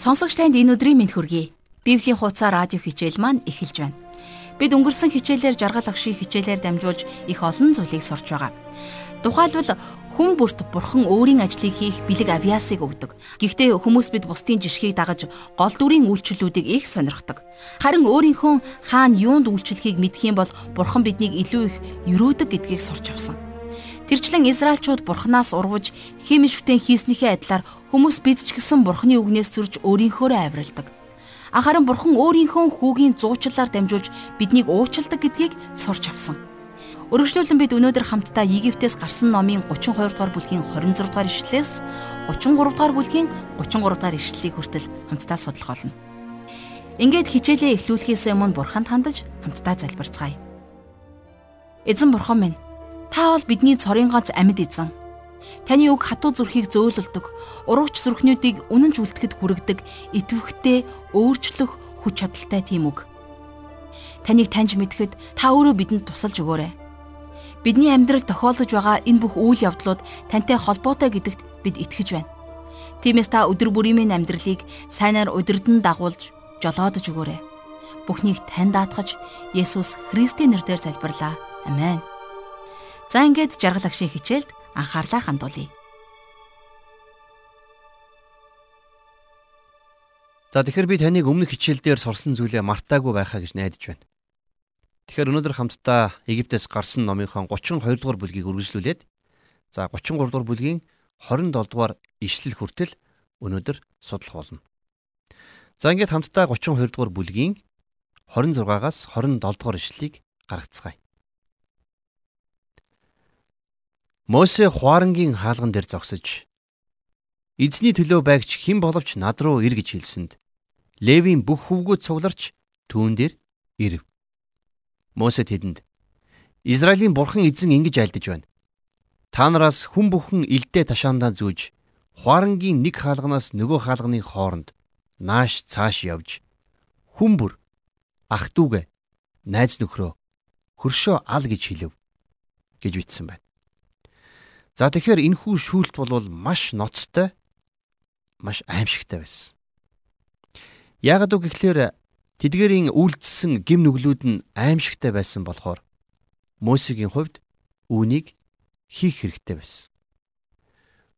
Сонсогч танд энэ өдрийн мэнд хүргэе. Библийн хуудас радио хичээл маань эхэлж байна. Бид өнгөрсөн хичээлээр жаргал агшийн хичээлээр дамжуулж их олон зүйлийг сурч байгаа. Тухайлбал хүн бүрт бурхан өөрийн ажлыг хийх бэлэг авиасыг өгдөг. Гэхдээ хүмүүс бид бусдын жишгийг дагаж гол дүрийн үйлчлэлүүдийг их сонирхдог. Харин өөрийнхөө хаана юунд үйлчлэхийг мэдэх юм бол бурхан биднийг илүү их юрөөдөг гэдгийг сурч авсан. Тэрчлэн Израильчууд бурхнаас урвж химишвтэн хийснийхээ адилаар хүмүүс бид ч гэсэн бурхны үгнээс зурж өөрийнхөөрөө авиралдаг. Харин бурхан өөрийнхөө хүүгийн зуучлалаар дамжуулж биднийг уучладаг гэдгийг сурч авсан. Өргөжлүүлэн бид өнөөдөр хамтдаа Египтээс гарсан номын 32 дугаар бүлгийн 26 дугаар ишлэлээс 33 дугаар бүлгийн 33 дугаар ишлэлийг хүртэл хамтдаа судлах болно. Ингээд хичээлээ эхлүүлэхээс өмнө бурханд хандаж хамтдаа залбирцгаая. Эзэн бурхан минь Та бол бидний цорын гац амьд эзэн. Таны үг хатуу зүрхийг зөөлөлдөг, урагч зүрхнүүдийг үнэн жүлдэхэд хүргэдэг, итвэхтэй, өөрчлөх хүч чадалтай тийм үг. Таныг таньж мэдхэд та өөрөө бидэнд тусалж өгөөрэй. Бидний амьдралд тохиолдож байгаа энэ бүх үйл явдлууд тантай холбоотой гэдэгт бид итгэж байна. Тиймээс та өдөр бүрийн амьдралыг сайнаар удирдан дагуулж, жолоодож өгөөрэй. Бүхнийг тань даатгаж Есүс Христийн нэрээр залбирлаа. Амен. За ингээд жаргал агшийн хичээлд анхаарлаа хандуулъя. За тэгэхээр би таныг өмнөх хичээл дээр сурсан зүйлээ мартаагүй байхаа гэж найдаж байна. Тэгэхээр өнөөдөр хамтдаа Египтээс гарсан номынхон 32 дугаар бүлгийг үргэлжлүүлээд за 33 дугаар бүлгийн 27 дугаар ишлэл хүртэл өнөөдөр судлах болно. За ингээд хамтдаа 32 дугаар бүлгийн 26-аас 27 дугаар ишлэлийг гаргацгаая. Мосе хуарангийн хаалган дээр зогсож эзний төлөө байгч хэн боловч над руу ир гэж хэлсэнд Левийн бүх хөвгүүд цугларч түүн дээр ирв. Мосе тэдэнд Израилийн бурхан эзэн ингэж айлдаж байна. Та нараас хүн бүхэн илдээ ташаандаа зүүж хуарангийн нэг хаалганаас нөгөө хаалганы хооронд нааш цааш явж хүн бүр ах дүүгээ найз нөхрөө хөршөө ал гэж хэлв гэж бичсэн байна. За тэгэхээр энэхүү шүүлт бол маш ноцтой маш аимшигтай байсан. Яагад үг гэхлээр тэдгэрийн үйлдэлсэн гим нүглүүд нь аимшигтай байсан болохоор Мосегийн хувьд үүнийг хийх хэрэгтэй байсан.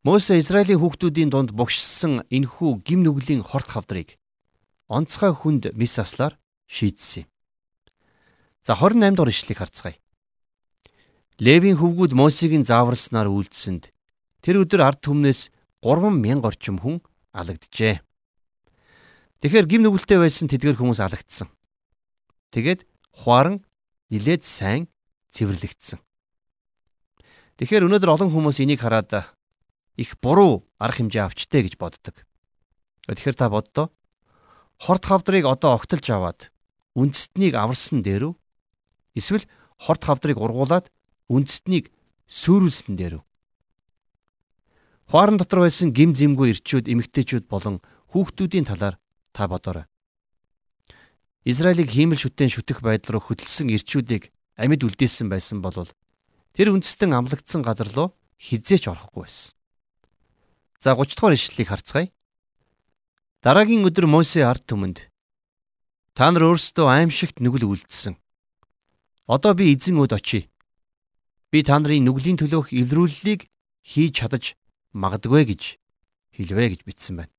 Мосе Израилийн хүүхдүүдийн дунд богшсон энэхүү гим нүглийн хорт хавдрыг онцгой хүнд мис аслаар шийдсэн юм. За 28 дугаар ишлэгийг харцгаая. Левийн хөвгүүд Мосегийн зааварснаар үйлдсэнд тэр өдөр ард түмнээс 3000 орчим хүн алагджээ. Тэгэхээр гим нүгэлтэй байсан тэдгэр хүмүүс алагдсан. Тэгээд хуаран нилээд сайн цэвэрлэгдсэн. Тэгэхээр өнөөдөр олон хүмүүс энийг хараад их буруу арга хэмжээ авчтэй гэж боддог. Тэгэхээр та боддоо хорт хавдрыг одоо огтолж аваад үндэстнийг аварсан дээрүү эсвэл хорт хавдрыг ургуулад үндэстнийг сүрүүлсэн дээрв. Хуаран дотор байсан гим зэмгүй ирчүүд, эмэгтэйчүүд болон хүүхдүүдийн талаар та бодоорой. Израилийг хиймэл шүтэн шүтэх байдал руу хөдөлсөн ирчүүдийг амьд үлдээсэн байсан бол тэр үндэстэн амлагдсан газар руу хизээч орохгүй байсан. За 30 дугаар ишлэлийг харцгаая. Дараагийн өдөр Мосе ард түмэнд та нар өөрсдөө аимшигт нүгэл үлдсэн. Одоо би эзэн өд очие. Би та нарын нүглийн төлөөх эвлэрүүллийг хийж чадаж магадгүй гэж хэлвэ гэж бичсэн байна.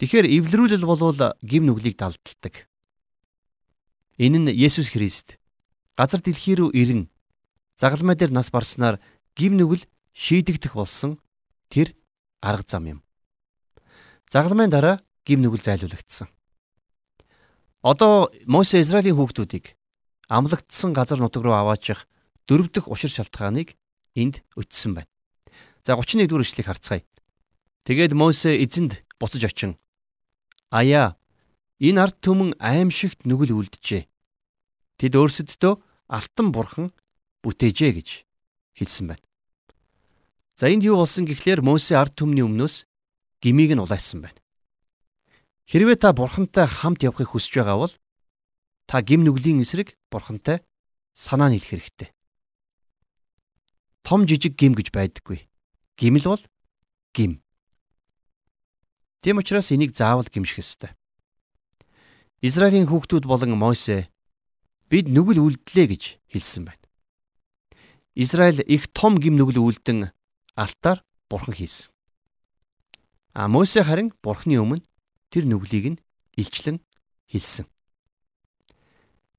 Тэгэхээр эвлэрүүлэл болвол гим нүглийг далдалдаг. Энэ нь Есүс Христ газар дэлхий рүү ирэн загалмай дээр нас барснаар гим нүгэл шийдэгдэх болсон тэр арга зам юм. Загалмайн дараа гим нүгэл зайлуулагдсан. Одоо Мосе Израилийн хүүхдүүдийг амлагдсан газар нутаг руу аваачих дөрөв дэх учир шалтгааныг энд өчсөн байна. За 31 дугаар ишлэгийг харцгаая. Тэгээд Мосе эзэнд буцаж очин. Аяа энэ ард түмэн аимшигт нүгэл үлджээ. Тэд өөрсөддөө алтан бурхан бүтээжээ гэж хэлсэн байна. За энд юу болсон гэхлээр Мосе ард түмний өмнөөс гмийг нь улайсан байна. Хэрвээ та бурхантай хамт явахыг хүсэж байгаа бол та гим нүглийн эсрэг бурхантай санаа нийлэх хэрэгтэй том жижиг гим гэж байдаггүй. Гимэл бол гим. Тэм учраас энийг заавал гимших ёстой. Израилийн хүүхдүүд болон Мосе бид нүгэл үлдлээ гэж хэлсэн байна. Израиль их том гим нүгэл үлдэн алтаар бурхан хийсэн. А Мосе харин бурхны өмнө тэр нүглийг нь илчлэн хэлсэн.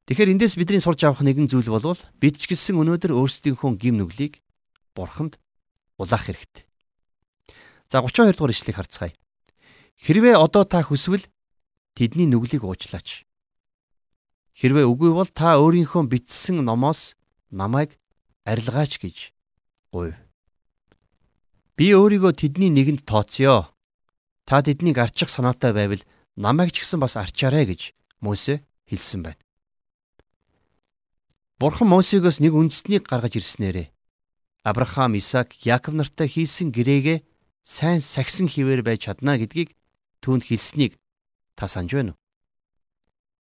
Тэгэхээр эндээс бидний сурч авах нэгэн зүйл бол бид ч гэсэн өнөөдөр өөрсдийнхөө гим нүглийг бурханд улаах хэрэгтэй. За 32 дугаар ишлэгийг харцгаая. Хэрвээ одоо та хүсвэл тэдний нүглийг уучлаач. Хэрвээ үгүй бол та өөрийнхөө бичсэн номоос намайг арилгаач гэж гуйв. Би өөрийгөө тэдний нэгэнд тооцъё. Та тэднийг арчих санаатай байвал намайг ч гэсэн бас арчаарэ гэж Мосе хэлсэн байна. Бурхан Мосегоос нэг үндэстнийг гаргаж ирснээрээ Авраам, Исаак, Яаков нартай хийсэн гэрээгээ сайн сахисан хിവэр байж чадна гэдгийг түүнд хэлснийг та санаж байна уу?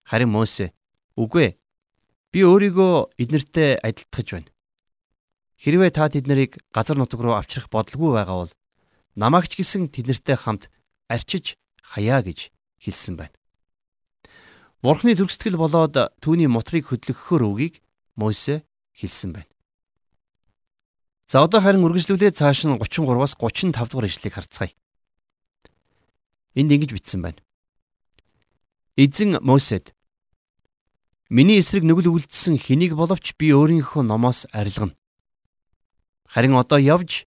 Харин Мосе үгүй би өөрийгөө эднэртэй адилтгаж байна. Хэрвээ та тэднийг газар нутаг руу авчрах бодлого байгаа бол намайг ч гэсэн тэднэртэй хамт арчиж хаяа гэж хэлсэн байна. Бурхны зүрхсэтгэл болоод түүний мотрыг хөдлөхөөр үгийг Мосе хэлсэн байна. За одоо харин үргэлжлүүлээ цааш нь 33-аас 35 дугаар ишлэгийг харцгаая. Энд ингэж бичсэн байна. Эзэн Мосед Миний эсрэг нүгэл үлдсэн хэнийг боловч би өөрийнхөө номоос арилгана. Харин одоо явж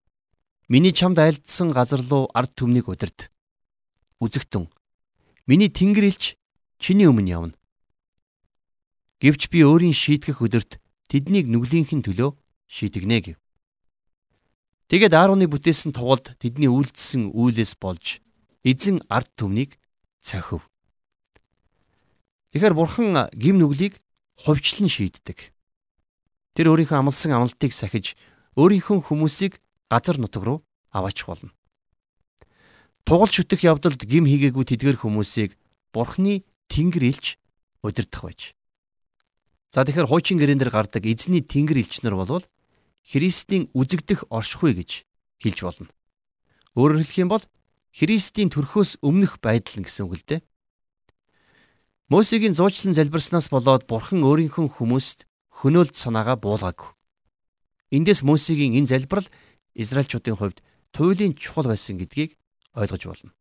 миний чамд айлдсан газар руу ард түмнийг удирд. Үзэгтэн. Миний тэнгэр илч чиний өмнө явна. Гэвч би өөрийн шийтгэх өдөрт тэднийг нүглийнхэн төлөө шийтгэнэ гэв. Тэгээд Аароны бүтээсэн тугалд тэдний үйлдэлсэн үйлээс болж эзэн ард түмнийг цахив. Тэгэхээр бурхан гим нүглийг хувьчлан шийддэг. Тэр өөрийнхөө амлсан амлалтыг сахиж өөрийнхөө хүмүүсийг газар нутаг руу аваач болно. Тугал шүтэх явдалд гим хийгээгүй тэдгэр хүмүүсийг бурхны тэнгэр илч удирдах байж. За тэгэхээр хуучин гэрэн дээр гардаг эзний тэнгэр илчнэр болвол Христийн үзэгдэх оршихуй гэж хэлж болно. Өөрөөр хэлэх юм бол Христийн төрхөөс өмнөх байдал гэсэн үг л дээ. Мосегийн зуучлан залбирснаас болоод Бурхан өөрийнхөө хүмүүст хөнөөлт санаагаа буулгаагүй. Эндээс Мосегийн энэ залбирал Израильчуудын хувьд туйлын чухал байсан гэдгийг ойлгож болно.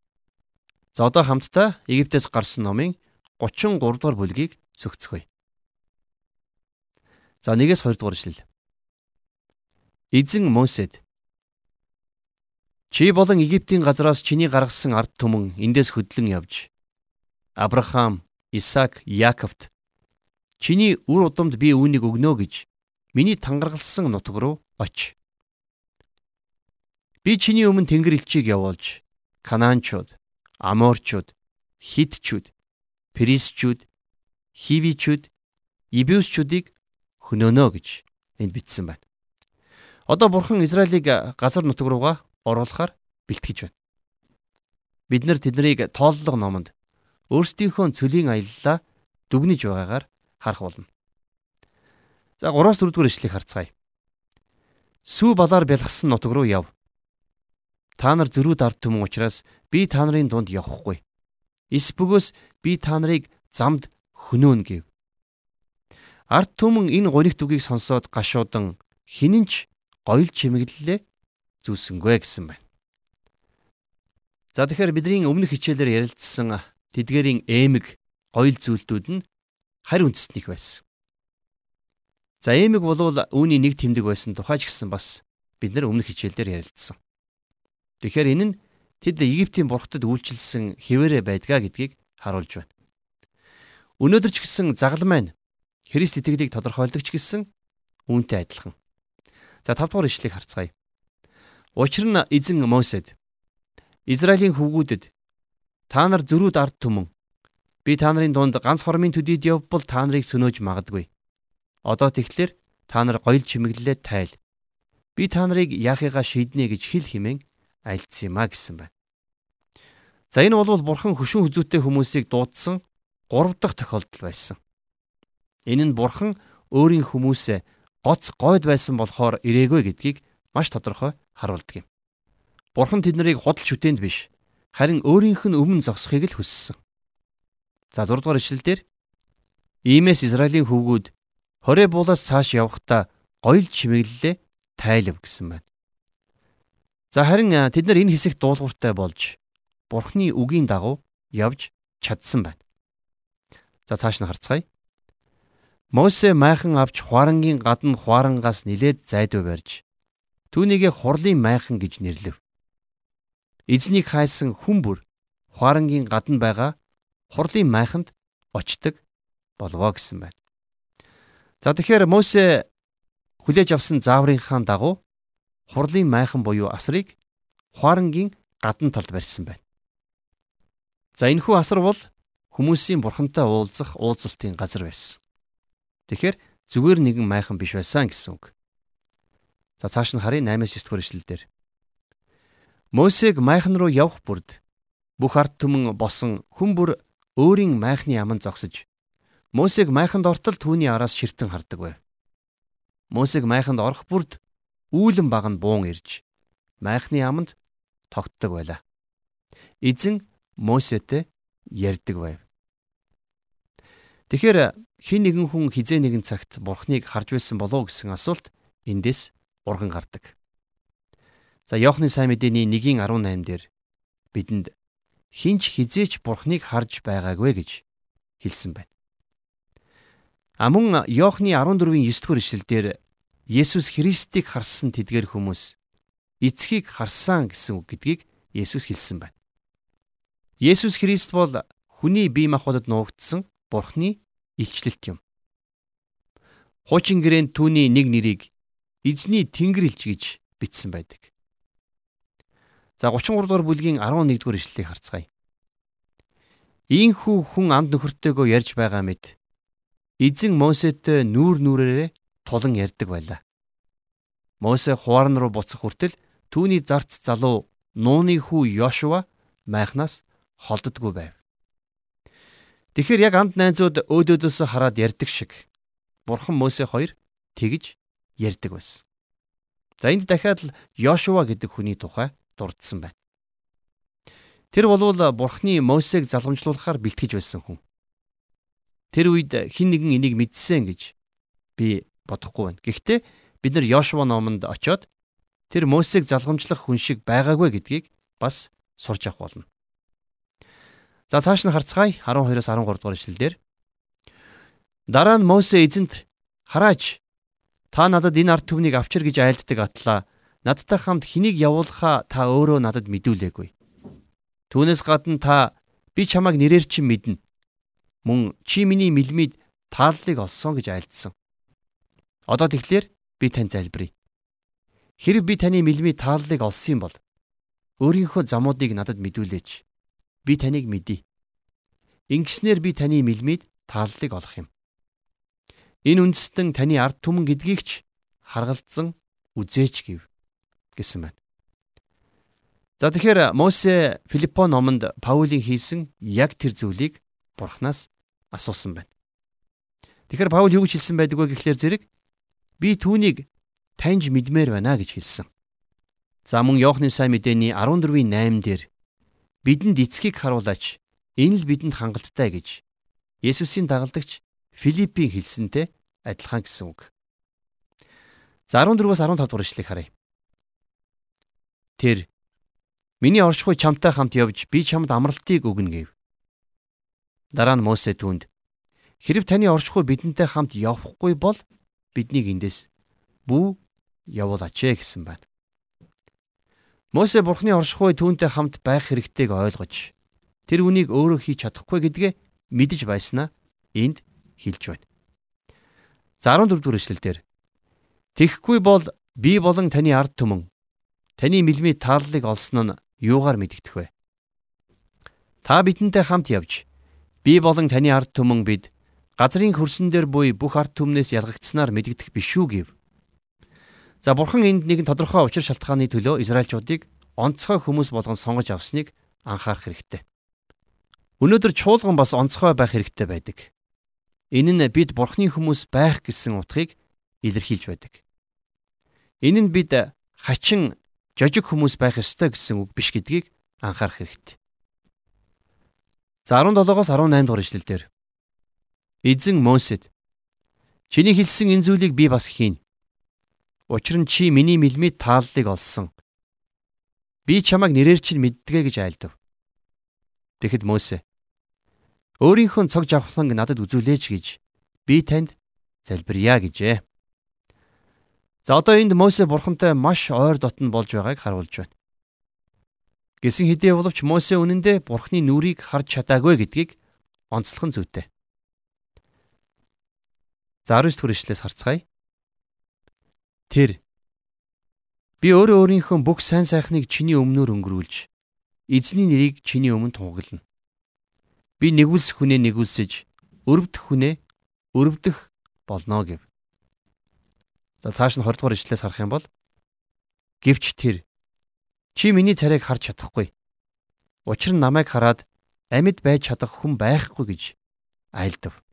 За одоо хамтдаа Египтээс гарсан номын 33 дугаар бүлгийг сөгцгөөе. За 1-ээс 2 дугаар ишлэл. Эзэн Мосед Чи болон Египтийн газраас чиний гаргасан ард түмэн эндээс хөдлөн явж Авраам, Исаак, Яаковт чиний үр удамд би үүнийг өгнө гэж миний тангаргалсан нутаг руу оч. Би чиний өмнө тэнгэр элчийг явуулж Канаанчууд, Аморчууд, Хитчүүд, Перисчүүд, Хивичүүд, Ибиусчүүдийг хөнөөнө гэж энд бичсэн байна. Одоо бурхан Израилийг газар нутаг руугаа оруулахаар бэлтгэж байна. Бид нар тэднийг тооллого номонд өөрсдийнхөө цөлийн аяллаа дүгнэж байгаагаар харах болно. За 3-4 дугаар ишлэгийг харцгаая. Сүү балаар бялгсан нутаг руу яв. Та нар зөрүүд ард түмэн учраас би та нарын дунд явахгүй. Эс бөгөөс би та нарыг замд хөнөөн гэв. Ард түмэн энэ гонигт үгийг сонсоод гашуудан хинэнч гоёл чимэглэлээ зүүсэнгүй гэсэн байна. За тэгэхээр бидний өмнөх хичээлээр ярилцсан тэдгэрийн эмэг гоёл зүйлтүүд нь харь үндэстнийх байсан. За эмэг болвол үүний нэг тэмдэг байсан тухайч гэсэн бас бид нар өмнөх хичээлээр ярилцсан. Тэгэхээр энэ нь тэд Египтийн бурхтад үйлчилсэн хിവэрэ байдгаа гэдгийг харуулж байна. Өнөөдөр ч гэсэн загал маань Христ итгэлийг тодорхойлдог ч гэсэн үүнтэй адилхан. За 5 дугаар ишлэгийг харцгаая. Учир нь эзэн Мосед Израилийн хүүгүүдэд та нар зөрүүд ард түмэн би та нарын дунд ганц хормын төдийд явбал та нарыг сөнөөж магадгүй. Одоо тэгэхээр та нар гоёл чимэглэлээ тайл. Би та нарыг яахыгаа шийднэ гэж хэл химэн альцсан юм а гэсэн байна. За энэ бол бурхан хөшүүн хүзүүтэй хүмүүсийг дуудсан 3 дахь тохиолдол байсан. Энэ нь бурхан өөрийн хүмүүсээ гоц гойд байсан болохоор ирээгүй гэдгийг маш тодорхой харуулдаг юм. Бурхан тэднийг худал шүтээнд биш, харин өөрийнх нь өмнө зогсохыг л хүссэн. За 6 дугаар ишлэлдэр Иймээс Израилийн хөвгүүд хорэ буулаас цааш явхдаа гоёл чимэглэлээ тайлв гэсэн байна. За харин тэд нар энэ хэсэгт дуулууртай болж Бурхны үгийн дагуу явж чадсан байна. За цааш нь харцгаая. Мосе майхан авч хуарангийн гадна хуарангаас нилээд зайдуу барьж түүнийгэ хурлын майхан гэж нэрлэв. Эзнийг хайсан хүн бүр хуарангийн гадна байгаа хурлын майханд очдог болвоо гэсэн байна. За тэгэхээр Мосе хүлээж авсан зааврынхаа дагуу хурлын майхан буюу асрыг хуарангийн гадна талд барьсан байна. За энэхүү асар бол хүмүүсийн бурхантай уулзах уулзалтын газар байсан. Тэгэхээр зүгээр нэгэн майхан биш байсан гэсэн үг. За цааш нь харъя 8-9 дугаар ишлэлдэр. Мосег майхан руу явах бүрд бүх ард түмэн босон хүн бүр өөрийн майхны яман зогсож Мосег майханд ортол түүний араас ширтэн хардаг байв. Мосег майханд орох бүрд үүлэн баг нь буун ирж майхны аманд тогтдог байлаа. Эзэн Мосетэй ярьдаг байв. Тэгэхээр хин нэгэн хүн хизээ нэгэн цагт бурхныг харж байсан болов гэсэн асуулт эндээс урган гардаг. За Иохны сайн мэдээний 1:18 дээр бидэнд хинч хизээч бурхныг харж байгаагүй гэж хэлсэн байна. А мөн Иохны 14-ийн 9 дугаар ишлэлдэр Есүс Христийг харсан тэдгээр хүмүүс эцгийг харсан гэсэн үг гэдгийг Есүс хэлсэн байна. Есүс Христ бол хүний бие махбодод нуугдсан Бурхны илчлэлт юм. Хуучин гэрээнд түүний нэг нэрийг эзний Тэнгэр илч гэж бичсэн байдаг. За 33 дугаар бүлгийн 11 дугаар ишлэлийг харцгаая. Ийхүү хүн анд нөхөртэйгөө ярьж байгаа мэд эзэн Мосетэй нүүр нүрээрээ тулан ярьдаг байлаа. Мосе хуарн руу буцах хүртэл түүний зарц залуу нууны хүү Йошуа майхнаас холддгүй байв. Тэгэхээр яг анд найзууд өөдөөдөөс хараад ярьдаг шиг Бурхан Мосе хоёр тэгж ярьдаг байсан. За энд дахиад л Йошуа гэдэг хүний тухай дурдсан байна. Тэр болвол Бурханы Мосег залгамжлуулахаар бэлтгэж байсан хүн. Тэр үед хин нэгэн энийг мэдсэн гэж би бодохгүй байна. Гэхдээ бид нар Йошуа номонд очиод тэр Мосег залгамжлах хүн шиг байгаагүй гэдгийг бас сурч авах болно. За цааш нь харцгаая 12-оос 13 дугаар ишлэлдэр. Дараа нь Мосе эзэнт хараач та надад энэ ард түмнийг авчир гэж айлддаг атлаа. Надтай хамт хэнийг явуулахаа та өөрөө надад мэдүүлээгүй. Түүнээс гадна та би чамайг нэрээр чинь мэднэ мөн чи миний мэлмид тааллыг олсон гэж айлдсан. Одоо тэгэхээр би тань залбирая. Хэрэг би таны мэлмид тааллыг олсон юм бол өөрийнхөө замуудыг надад мэдүүлээч. Би таныг мэдий. Ингэснээр би таны мэлмид тааллыг олох юм. Энэ үндэстэн таны ард түмэн гэдгийг ч харгалзан үзээч гэв гэсэн байна. За тэгэхээр Мосе Филиппо номонд Паулийн хийсэн яг тэр зүйлийг Бурханаас асуусан байна. Тэгэхээр Паул юу гэж хэлсэн байдаг вэ гэхлээр зэрэг би түүнийг таньж мэдмээр байна гэж хэлсэн. За мөн Иохны сайн мэдээний 14-ийн 8 дээр бидэнд эцгийг харуулаач энэ л бидэнд хангалттай гэж Есүсийн дагалдагч Филиппийн хэлсэнтэй адилхан гэсэн үг. За 14-өөс 15 дугаар ишлэгийг харъя. Тэр миний оршихуй чамтай хамт явж би чамд амралтыг өгнө гэв. Дараа нь Мосе түүнд хэрв таны оршихуй бидэнтэй хамт явахгүй бол биднийг эндээс бүү явуулаач гэсэн байна. Мосе бурхны оршихуй түүнтэй хамт байх хэрэгтэйг ойлгож тэр үнийг өөрөө хийж чадахгүй гэдгээ мэдэж байснаа энд хэлж байна. За 14 дугаар эшлэлдэр Тэгэхгүй бол би болон таны ард түмэн таны мэлмий тааллыг олсон нь юугаар мэдэгдэх вэ? Та бидэнтэй хамт явж Би болон таны ард түмэн бид газрын хөрсөн дээр буй бүх ард түмнээс ялгагдсанаар мэдэгдэх биш үү гэв. За бурхан энд нэгэн тодорхой учир шалтгааны төлөө Израильчуудыг онцгой хүмүүс болгон сонгож авсныг анхаарах хэрэгтэй. Өнөөдөр чуулган бас онцгой байх хэрэгтэй байдаг. Энэ нь бид бурхны хүмүүс байх гэсэн утгыг илэрхийлж байдаг. Энэ нь бид хачин жожиг хүмүүс байх ёстой гэсэн үг биш гэдгийг анхаарах хэрэгтэй. За 17-оос 18 дугаар ишлэлдэр Эзэн Мосед Чиний хэлсэн энэ зүйлийг би бас хийн. Учир нь чи миний мэлмид тааллыг олсон. Би чамайг нэрээр чинь мэддэгэ гэж айлдав. Тэгэхэд Мосе өөрийнхөө цог жавхланг надад үзүүлээч гэж би танд залбирая гэжээ. За одоо энд Мосе бурхантай маш ойр дотн болж байгааг харуулж байна. Гэсэн хэдий боловч Мосе үнэндээ бурхны нүрийг харж чадаагүй гэдгийг онцлох нь зүйтэй. За 19 дэх ишлээс харцгаая. Тэр би өөрөө өөрийнхөө бүх сайн сайхныг чиний өмнөр өнгөрүүлж эзний нэрийг чиний өмнө тунгаглана. Би нэгүүлсэх хүнээ нэгүүлсэж өрөвдөх хүнээ өрөвдөх болно гэв. За цааш нь 20 дугаар ишлээс харах юм бол гэвч тэр чи миний царайг харж чадахгүй. Учир нь намайг хараад амьд байж чадах хүн байхгүй гэж айлдав.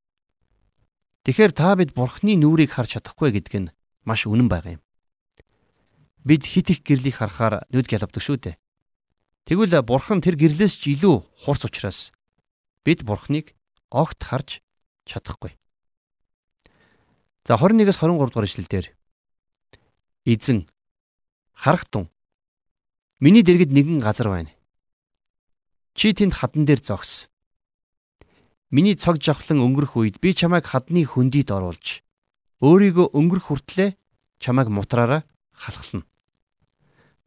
Тэгэхээр та бид бурхны нүрийг харж чадахгүй гэдг нь маш үнэн байгаа юм. Бид хит их гэрлийг харахаар нүд гялавдаг шүү дээ. Тэгвэл бурхан тэр гэрлээс ч илүү хурц учраас бид бурхныг огт харж чадахгүй. За 21-с 23 дугаар ишлэлдэр Эзэн харахтун миний дэргэд нэгэн газар байна. Чи тэнд хадан дээр зогс. Миний цог жавхлан өнгөрөх үед би чамайг хадны хөндийд оруулж өөрийгөө өнгөрөх хүртлээр чамайг мутраараа халахлана.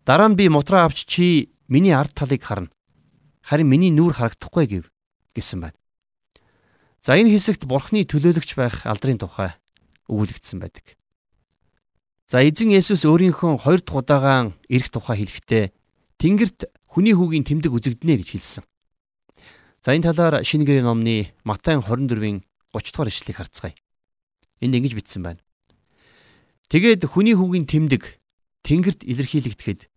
Дараа нь би мутраа авч чи миний ард талыг харна. Харин миний нүур харагдахгүй гэв гэсэн байна. За энэ хэсэгт бурхны төлөөлөгч байх алдрын тухай өгүүлэгдсэн байдаг. За эзэн Есүс өөрийнхөө хоёр дахь удаагаан ирэх тухай хэлэхдээ Тэнгэрт хүний хүүгийн тэмдэг үзэгдэнэ гэж хэлсэн. За энэ талаар шинэ гэрээ номны Матай 24-ийн 30 дугаар ишлэгийг харцгаая. Энд ингэж бичсэн байна. Тэгээд хүний хүүгийн тэмдэг тэнгэрт илэрхийлэгдэхэд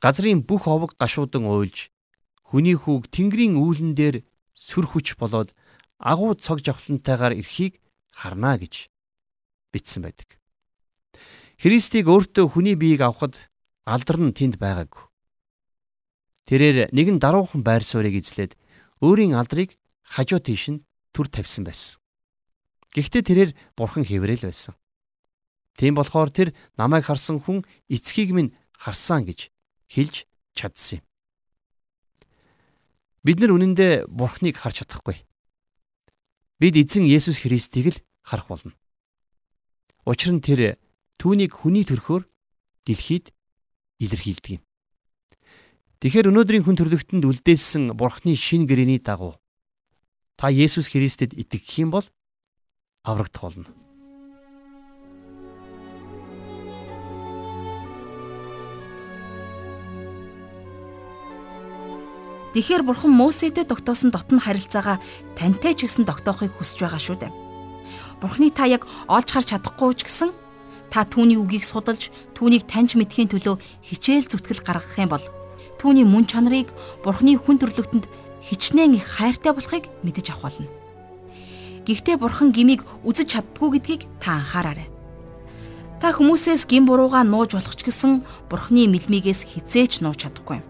газрын бүх овог гашуудан уйлж хүний хүүг тэнгэрийн үүлэн дээр сүр хүч болоод агуу цог жавхлантайгаар эрхийг харна гэж бичсэн байдаг. Христийг өөртөө хүний биеийг авахд алдар нь тэнд байгаагүй. Тэрээр нэгэн даруухан байр суурийг эзлээд өөрийн алдрыг хажуу тийш нь түр тавьсан байсан. Гэхдээ тэрээр бурхан хэврээл байсан. Тийм болохоор тэр намайг харсан хүн эцгийг минь харсан гэж хэлж чадсан юм. Бид нар үнэндээ бурхныг харж чадахгүй. Бид эзэн Есүс Христийг л харах болно. Учир нь тэр түүнийг хүний төрхөөр дэлхийд илэрхийлдэг юм. Тэгэхээр өнөөдрийн хүн төрлөختөнд үлдээсэн Бурхны шин гэрэний дагуу та Есүс Христэд итгэх юм бол аврагдах болно. Тэгэхээр Бурхан Мосетэй тогтоосон дотн харилцаагаа тантай ч гэсэн тогтоохыг хүсэж байгаа шүү дээ. Бурхны та яг олж харж чадахгүй ч гэсэн та түүний үгийг судалж түүнийг таньж мэдхийн төлөө хичээл зүтгэл гаргах юм бол түүний мөн чанарыг Бурхны хүн төрлөختөнд хичнээн их хайртай болохыг мэдэж авах болно. Гэхдээ Бурхан гмийг үзэж чаддгүй гэдгийг та анхаараарай. Та хүмүүсээс гин бурууга нууж болох ч гэсэн Бурхны мэлмигээс хизээч нууж чадахгүй.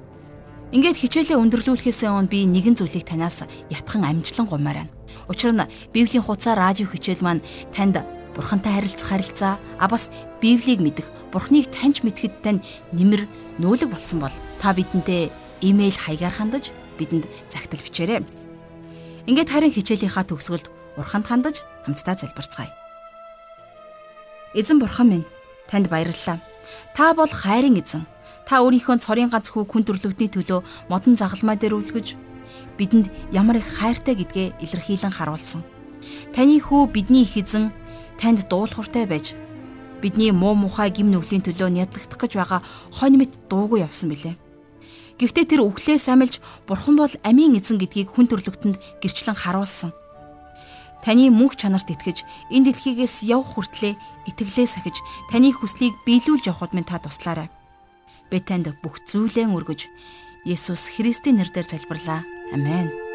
Ингээд хичээлээ өндөрлүүлэхээс өмнө би нэгэн зүйлийг танаас ятхан амжилан гумаар байна. Учир нь Библийн хуудасаар радио хичээл маань танд Бурхантай харилцах харилцаа, а бас Библийг мэдэх, Бурхныг таньж мэдхэд тань нэмэр нүүлэг болсон бол та бидэнтэй имэйл хаягаар хандаж бидэнд загтал бичээрэй. Ингээд харин хичээлийнхаа төгсгөлд Бурханд хандаж хамтдаа залбирцгаая. Эзэн Бурхан минь, танд баярлалаа. Та бол хайрын эзэн. Та өөрийнхөө цорын ганц хүү хүн төрлөختний төлөө модон загалмай дээр үлгэж бидэнд ямар их хайртай гэдгээ илэрхийлэн харуулсан. Таны хүү бидний их эзэн танд дуулууртай байж бидний муу мухай гим нүглийн төлөө нядлагдах гэж байгаа хонь мэд дуугүй явсан билээ. Гэхдээ тэр өвглээ самилж бурхан бол амийн эзэн гэдгийг хүн төрлөختөнд гэрчлэн харуулсан. Таны мөнх чанарт итгэж энэ дэлхийгээс явх хүртлээр итгэлээ сахиж таны хүслийг биелүүлж явахд минь та туслаарай. Би танд бүх зүйлээ өргөж Есүс Христийн нэрээр залбирлаа. Амен.